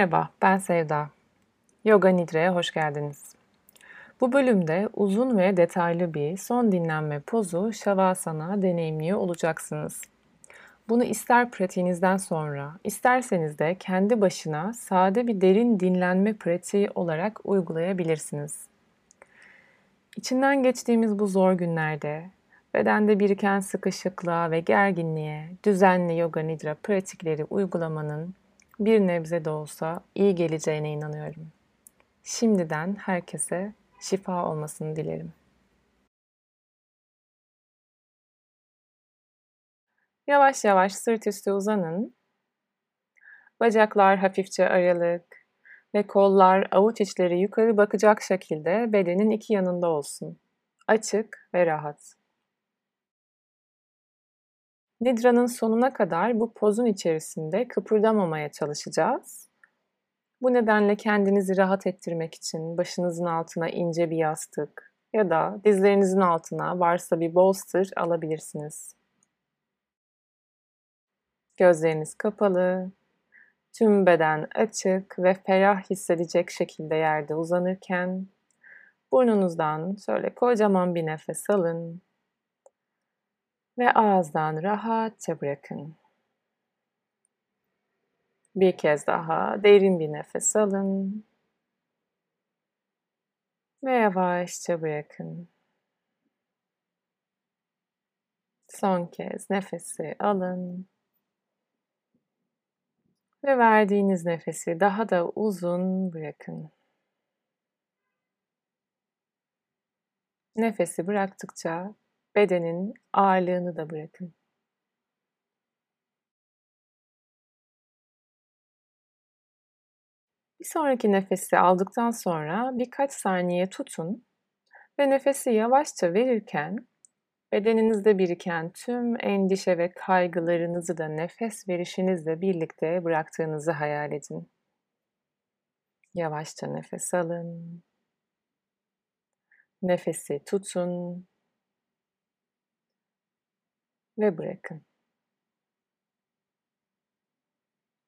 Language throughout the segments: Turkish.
Merhaba, ben Sevda. Yoga Nidre'ye hoş geldiniz. Bu bölümde uzun ve detaylı bir son dinlenme pozu Shavasana deneyimliyor olacaksınız. Bunu ister pratiğinizden sonra, isterseniz de kendi başına sade bir derin dinlenme pratiği olarak uygulayabilirsiniz. İçinden geçtiğimiz bu zor günlerde bedende biriken sıkışıklığa ve gerginliğe düzenli yoga nidra pratikleri uygulamanın bir nebze de olsa iyi geleceğine inanıyorum. Şimdiden herkese şifa olmasını dilerim. Yavaş yavaş sırt üstü uzanın. Bacaklar hafifçe aralık ve kollar avuç içleri yukarı bakacak şekilde bedenin iki yanında olsun. Açık ve rahat. Nidra'nın sonuna kadar bu pozun içerisinde kıpırdamamaya çalışacağız. Bu nedenle kendinizi rahat ettirmek için başınızın altına ince bir yastık ya da dizlerinizin altına varsa bir bolster alabilirsiniz. Gözleriniz kapalı, tüm beden açık ve ferah hissedecek şekilde yerde uzanırken burnunuzdan şöyle kocaman bir nefes alın ve ağızdan rahatça bırakın. Bir kez daha derin bir nefes alın ve yavaşça bırakın. Son kez nefesi alın ve verdiğiniz nefesi daha da uzun bırakın. Nefesi bıraktıkça bedenin ağırlığını da bırakın. Bir sonraki nefesi aldıktan sonra birkaç saniye tutun ve nefesi yavaşça verirken bedeninizde biriken tüm endişe ve kaygılarınızı da nefes verişinizle birlikte bıraktığınızı hayal edin. Yavaşça nefes alın. Nefesi tutun ve bırakın.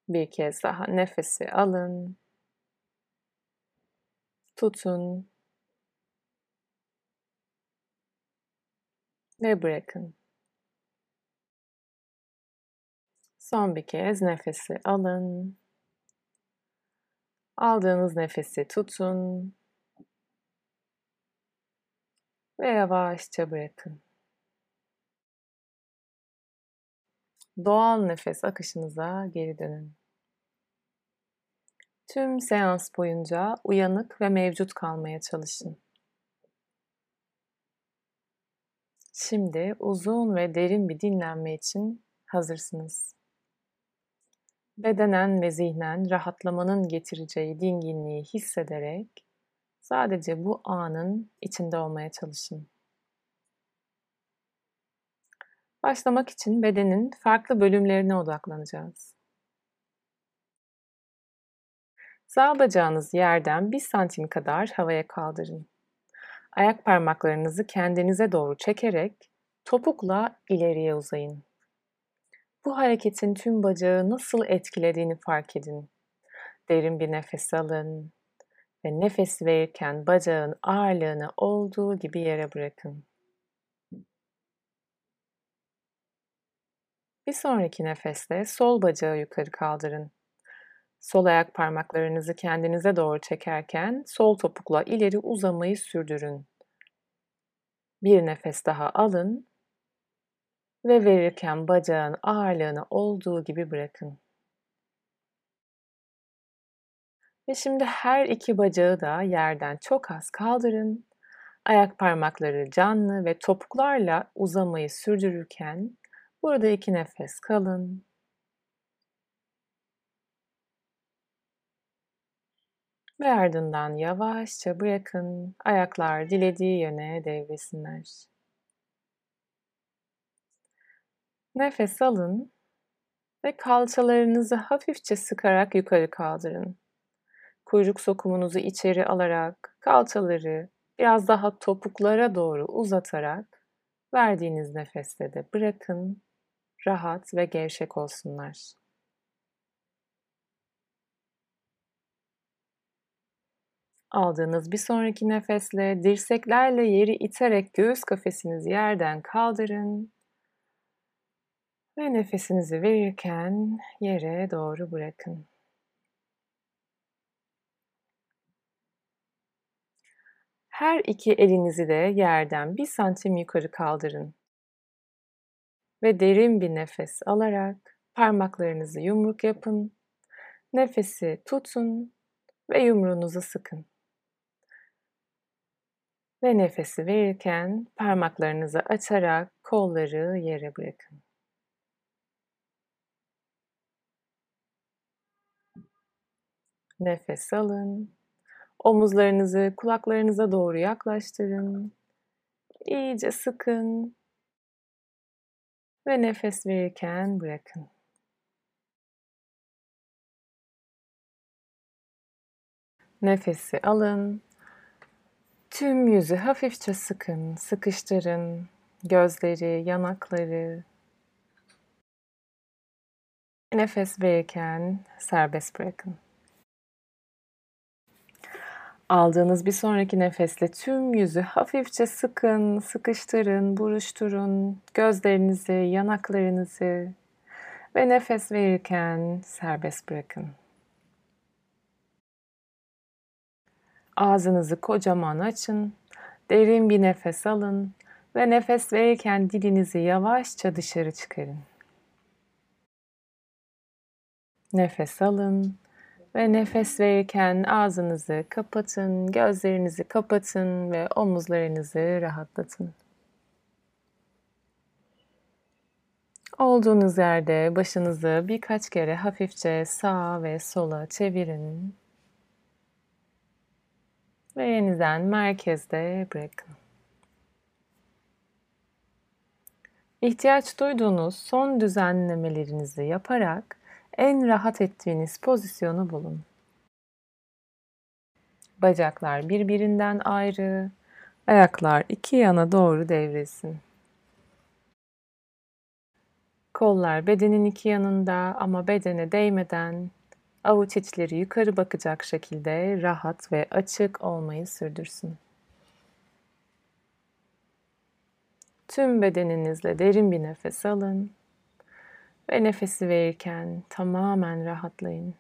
Bir kez daha nefesi alın. Tutun. Ve bırakın. Son bir kez nefesi alın. Aldığınız nefesi tutun. Ve yavaşça bırakın. Doğal nefes akışınıza geri dönün. Tüm seans boyunca uyanık ve mevcut kalmaya çalışın. Şimdi uzun ve derin bir dinlenme için hazırsınız. Bedenen ve zihnen rahatlamanın getireceği dinginliği hissederek sadece bu anın içinde olmaya çalışın. Başlamak için bedenin farklı bölümlerine odaklanacağız. Sağ bacağınız yerden 1 santim kadar havaya kaldırın. Ayak parmaklarınızı kendinize doğru çekerek topukla ileriye uzayın. Bu hareketin tüm bacağı nasıl etkilediğini fark edin. Derin bir nefes alın ve nefes verirken bacağın ağırlığını olduğu gibi yere bırakın. Bir sonraki nefeste sol bacağı yukarı kaldırın. Sol ayak parmaklarınızı kendinize doğru çekerken sol topukla ileri uzamayı sürdürün. Bir nefes daha alın ve verirken bacağın ağırlığını olduğu gibi bırakın. Ve şimdi her iki bacağı da yerden çok az kaldırın. Ayak parmakları canlı ve topuklarla uzamayı sürdürürken Burada iki nefes kalın. Ve ardından yavaşça bırakın ayaklar dilediği yöne devresinler. Nefes alın ve kalçalarınızı hafifçe sıkarak yukarı kaldırın. Kuyruk sokumunuzu içeri alarak kalçaları biraz daha topuklara doğru uzatarak verdiğiniz nefeste de bırakın rahat ve gevşek olsunlar. Aldığınız bir sonraki nefesle dirseklerle yeri iterek göğüs kafesinizi yerden kaldırın. Ve nefesinizi verirken yere doğru bırakın. Her iki elinizi de yerden bir santim yukarı kaldırın. Ve derin bir nefes alarak parmaklarınızı yumruk yapın. Nefesi tutun ve yumruğunuzu sıkın. Ve nefesi verirken parmaklarınızı açarak kolları yere bırakın. Nefes alın. Omuzlarınızı kulaklarınıza doğru yaklaştırın. İyice sıkın. Ve nefes verirken bırakın. Nefesi alın. Tüm yüzü hafifçe sıkın, sıkıştırın. Gözleri, yanakları. Nefes verirken serbest bırakın. Aldığınız bir sonraki nefesle tüm yüzü hafifçe sıkın, sıkıştırın, buruşturun. Gözlerinizi, yanaklarınızı ve nefes verirken serbest bırakın. Ağzınızı kocaman açın. Derin bir nefes alın ve nefes verirken dilinizi yavaşça dışarı çıkarın. Nefes alın ve nefes verirken ağzınızı kapatın, gözlerinizi kapatın ve omuzlarınızı rahatlatın. Olduğunuz yerde başınızı birkaç kere hafifçe sağa ve sola çevirin. Ve yeniden merkezde bırakın. İhtiyaç duyduğunuz son düzenlemelerinizi yaparak en rahat ettiğiniz pozisyonu bulun. Bacaklar birbirinden ayrı, ayaklar iki yana doğru devrilsin. Kollar bedenin iki yanında ama bedene değmeden avuç içleri yukarı bakacak şekilde rahat ve açık olmayı sürdürsün. Tüm bedeninizle derin bir nefes alın ve nefesi verirken tamamen rahatlayın.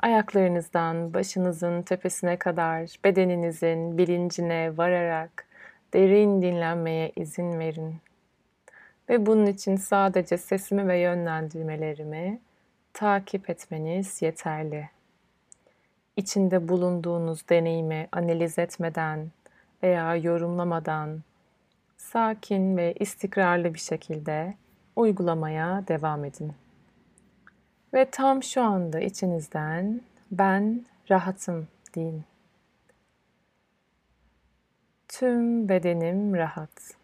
Ayaklarınızdan başınızın tepesine kadar bedeninizin bilincine vararak derin dinlenmeye izin verin. Ve bunun için sadece sesimi ve yönlendirmelerimi takip etmeniz yeterli. İçinde bulunduğunuz deneyimi analiz etmeden veya yorumlamadan sakin ve istikrarlı bir şekilde uygulamaya devam edin. Ve tam şu anda içinizden ben rahatım deyin. Tüm bedenim rahat.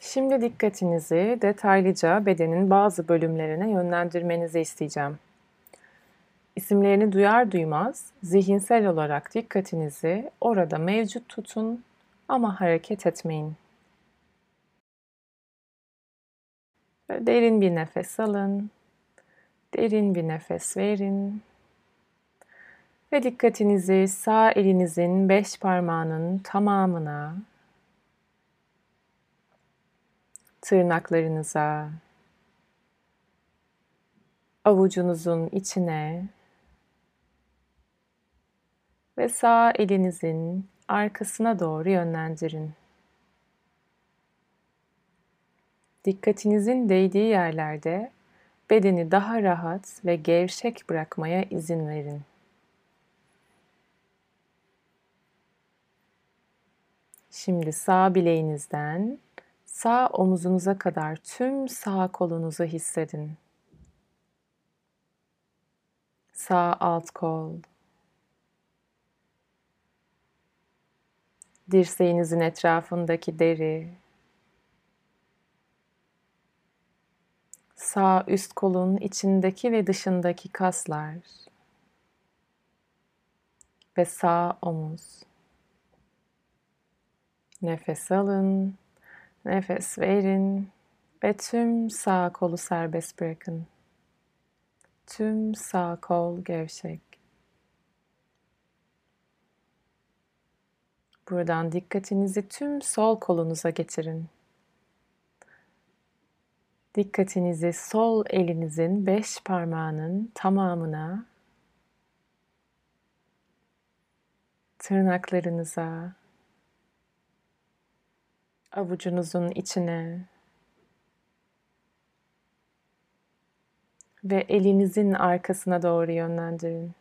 Şimdi dikkatinizi detaylıca bedenin bazı bölümlerine yönlendirmenizi isteyeceğim. İsimlerini duyar duymaz zihinsel olarak dikkatinizi orada mevcut tutun ama hareket etmeyin. Derin bir nefes alın. Derin bir nefes verin. Ve dikkatinizi sağ elinizin beş parmağının tamamına, tırnaklarınıza, avucunuzun içine ve sağ elinizin arkasına doğru yönlendirin. Dikkatinizin değdiği yerlerde bedeni daha rahat ve gevşek bırakmaya izin verin. Şimdi sağ bileğinizden sağ omuzunuza kadar tüm sağ kolunuzu hissedin. Sağ alt kol, dirseğinizin etrafındaki deri, sağ üst kolun içindeki ve dışındaki kaslar ve sağ omuz. Nefes alın, nefes verin Ve tüm sağ kolu serbest bırakın. Tüm sağ kol gevşek. Buradan dikkatinizi tüm sol kolunuza getirin. Dikkatinizi sol elinizin beş parmağının tamamına, tırnaklarınıza, avucunuzun içine ve elinizin arkasına doğru yönlendirin.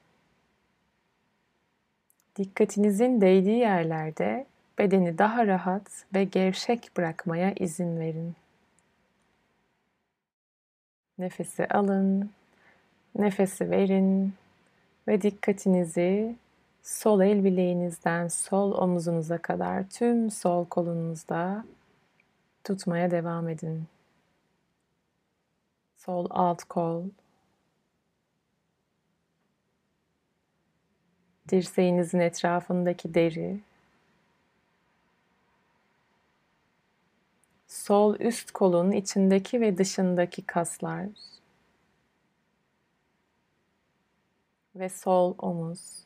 Dikkatinizin değdiği yerlerde bedeni daha rahat ve gevşek bırakmaya izin verin. Nefesi alın, nefesi verin ve dikkatinizi sol el bileğinizden sol omuzunuza kadar tüm sol kolunuzda tutmaya devam edin. Sol alt kol, dirseğinizin etrafındaki deri, sol üst kolun içindeki ve dışındaki kaslar ve sol omuz.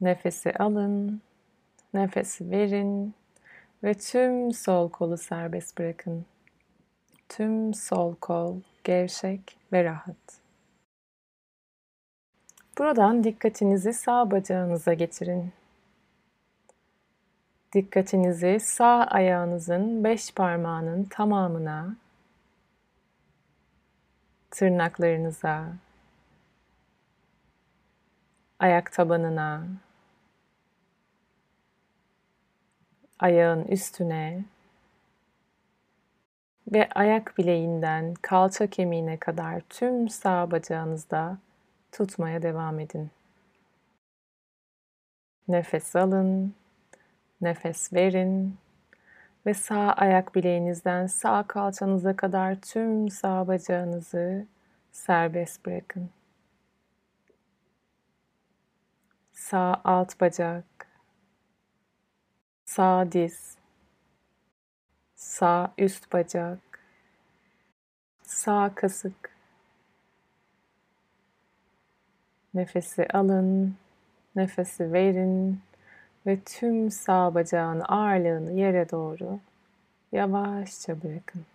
Nefesi alın, nefesi verin ve tüm sol kolu serbest bırakın. Tüm sol kol gevşek ve rahat. Buradan dikkatinizi sağ bacağınıza getirin. Dikkatinizi sağ ayağınızın beş parmağının tamamına, tırnaklarınıza, ayak tabanına, ayağın üstüne ve ayak bileğinden kalça kemiğine kadar tüm sağ bacağınızda tutmaya devam edin. Nefes alın, nefes verin ve sağ ayak bileğinizden sağ kalçanıza kadar tüm sağ bacağınızı serbest bırakın. Sağ alt bacak, sağ diz, sağ üst bacak, sağ kasık, Nefesi alın, nefesi verin ve tüm sağ bacağın ağırlığını yere doğru yavaşça bırakın.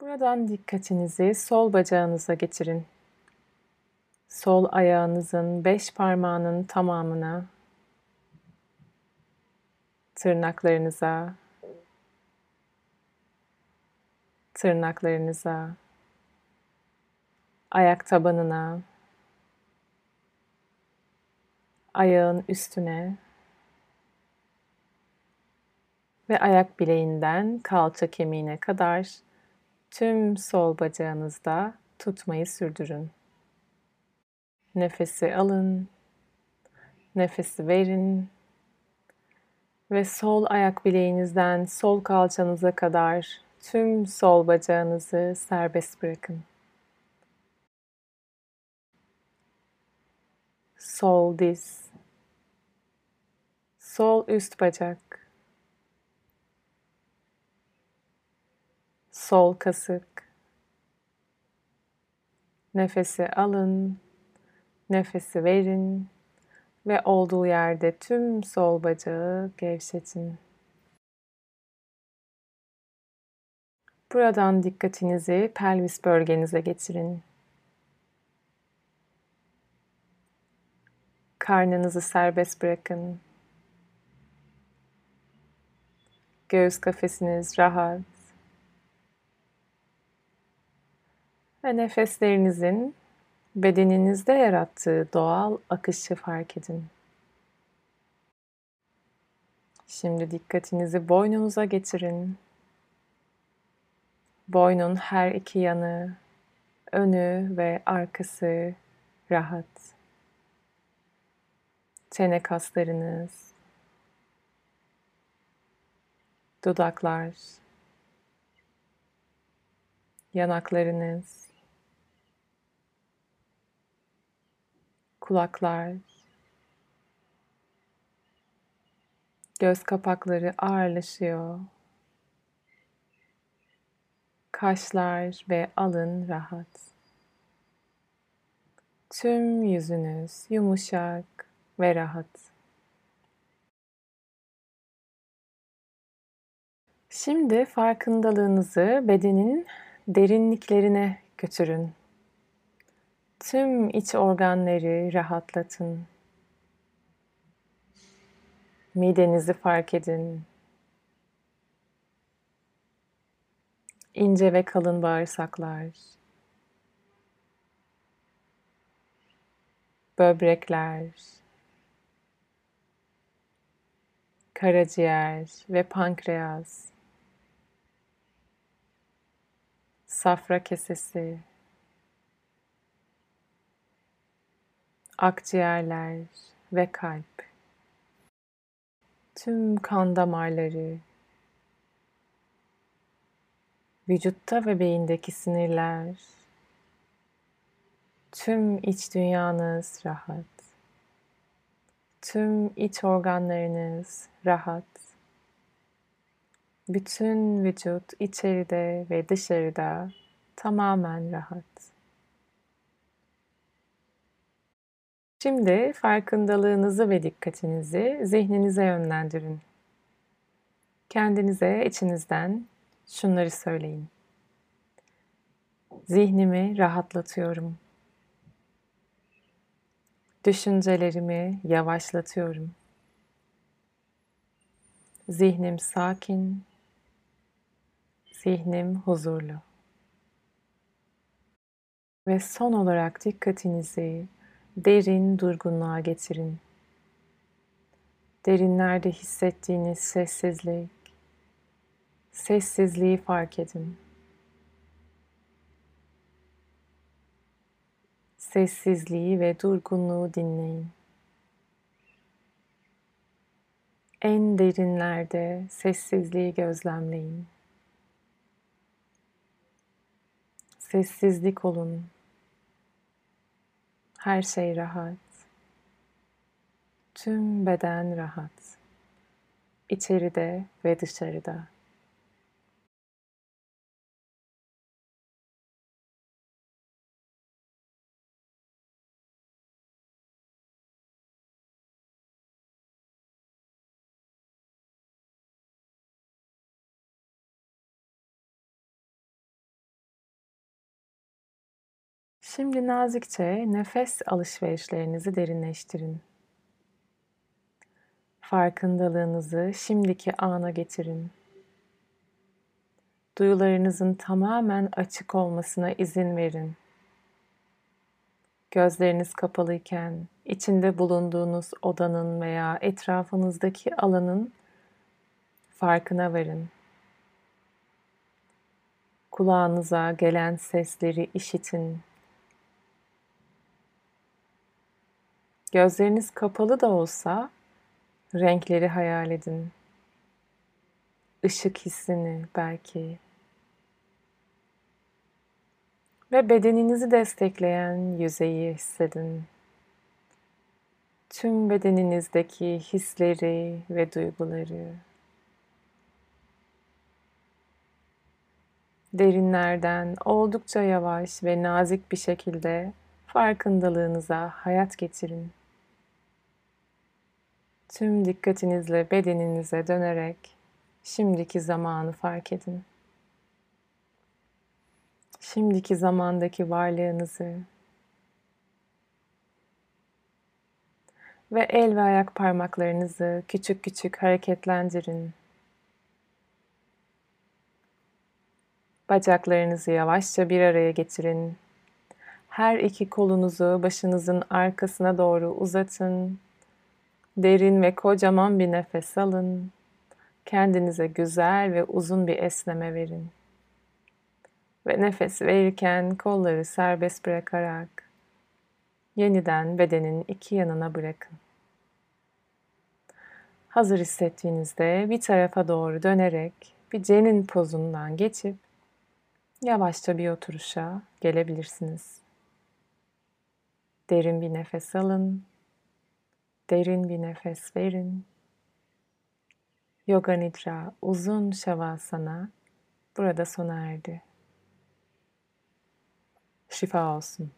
Buradan dikkatinizi sol bacağınıza getirin. Sol ayağınızın beş parmağının tamamına, tırnaklarınıza, tırnaklarınıza, ayak tabanına, ayağın üstüne ve ayak bileğinden kalça kemiğine kadar tüm sol bacağınızda tutmayı sürdürün. Nefesi alın, nefesi verin ve sol ayak bileğinizden sol kalçanıza kadar tüm sol bacağınızı serbest bırakın. Sol diz, sol üst bacak, sol kasık. Nefesi alın, nefesi verin ve olduğu yerde tüm sol bacağı gevşetin. Buradan dikkatinizi pelvis bölgenize getirin. Karnınızı serbest bırakın. Göğüs kafesiniz rahat. Ve nefeslerinizin bedeninizde yarattığı doğal akışı fark edin. Şimdi dikkatinizi boynunuza getirin. Boynun her iki yanı, önü ve arkası rahat çene kaslarınız, dudaklar, yanaklarınız, kulaklar, Göz kapakları ağırlaşıyor. Kaşlar ve alın rahat. Tüm yüzünüz yumuşak ve rahat. Şimdi farkındalığınızı bedenin derinliklerine götürün. Tüm iç organları rahatlatın. Midenizi fark edin. İnce ve kalın bağırsaklar. Böbrekler. Karaciğer ve pankreas. Safra kesesi. Akciğerler ve kalp tüm kan damarları, vücutta ve beyindeki sinirler, tüm iç dünyanız rahat. Tüm iç organlarınız rahat. Bütün vücut içeride ve dışarıda tamamen rahat. Şimdi farkındalığınızı ve dikkatinizi zihninize yönlendirin. Kendinize içinizden şunları söyleyin. Zihnimi rahatlatıyorum. Düşüncelerimi yavaşlatıyorum. Zihnim sakin, zihnim huzurlu. Ve son olarak dikkatinizi derin durgunluğa getirin. Derinlerde hissettiğiniz sessizlik, sessizliği fark edin. Sessizliği ve durgunluğu dinleyin. En derinlerde sessizliği gözlemleyin. Sessizlik olun. Her şey rahat. Tüm beden rahat. İçeride ve dışarıda. Şimdi nazikçe nefes alışverişlerinizi derinleştirin. Farkındalığınızı şimdiki ana getirin. Duyularınızın tamamen açık olmasına izin verin. Gözleriniz kapalıyken içinde bulunduğunuz odanın veya etrafınızdaki alanın farkına varın. Kulağınıza gelen sesleri işitin. Gözleriniz kapalı da olsa renkleri hayal edin. Işık hissini belki. Ve bedeninizi destekleyen yüzeyi hissedin. Tüm bedeninizdeki hisleri ve duyguları. Derinlerden oldukça yavaş ve nazik bir şekilde farkındalığınıza hayat getirin. Tüm dikkatinizle bedeninize dönerek şimdiki zamanı fark edin. Şimdiki zamandaki varlığınızı ve el ve ayak parmaklarınızı küçük küçük hareketlendirin. Bacaklarınızı yavaşça bir araya getirin. Her iki kolunuzu başınızın arkasına doğru uzatın Derin ve kocaman bir nefes alın. Kendinize güzel ve uzun bir esneme verin. Ve nefes verirken kolları serbest bırakarak yeniden bedenin iki yanına bırakın. Hazır hissettiğinizde bir tarafa doğru dönerek bir cenin pozundan geçip yavaşça bir oturuşa gelebilirsiniz. Derin bir nefes alın Derin bir nefes verin. Yoga Nidra uzun Shavasana burada sona erdi. Şifa olsun.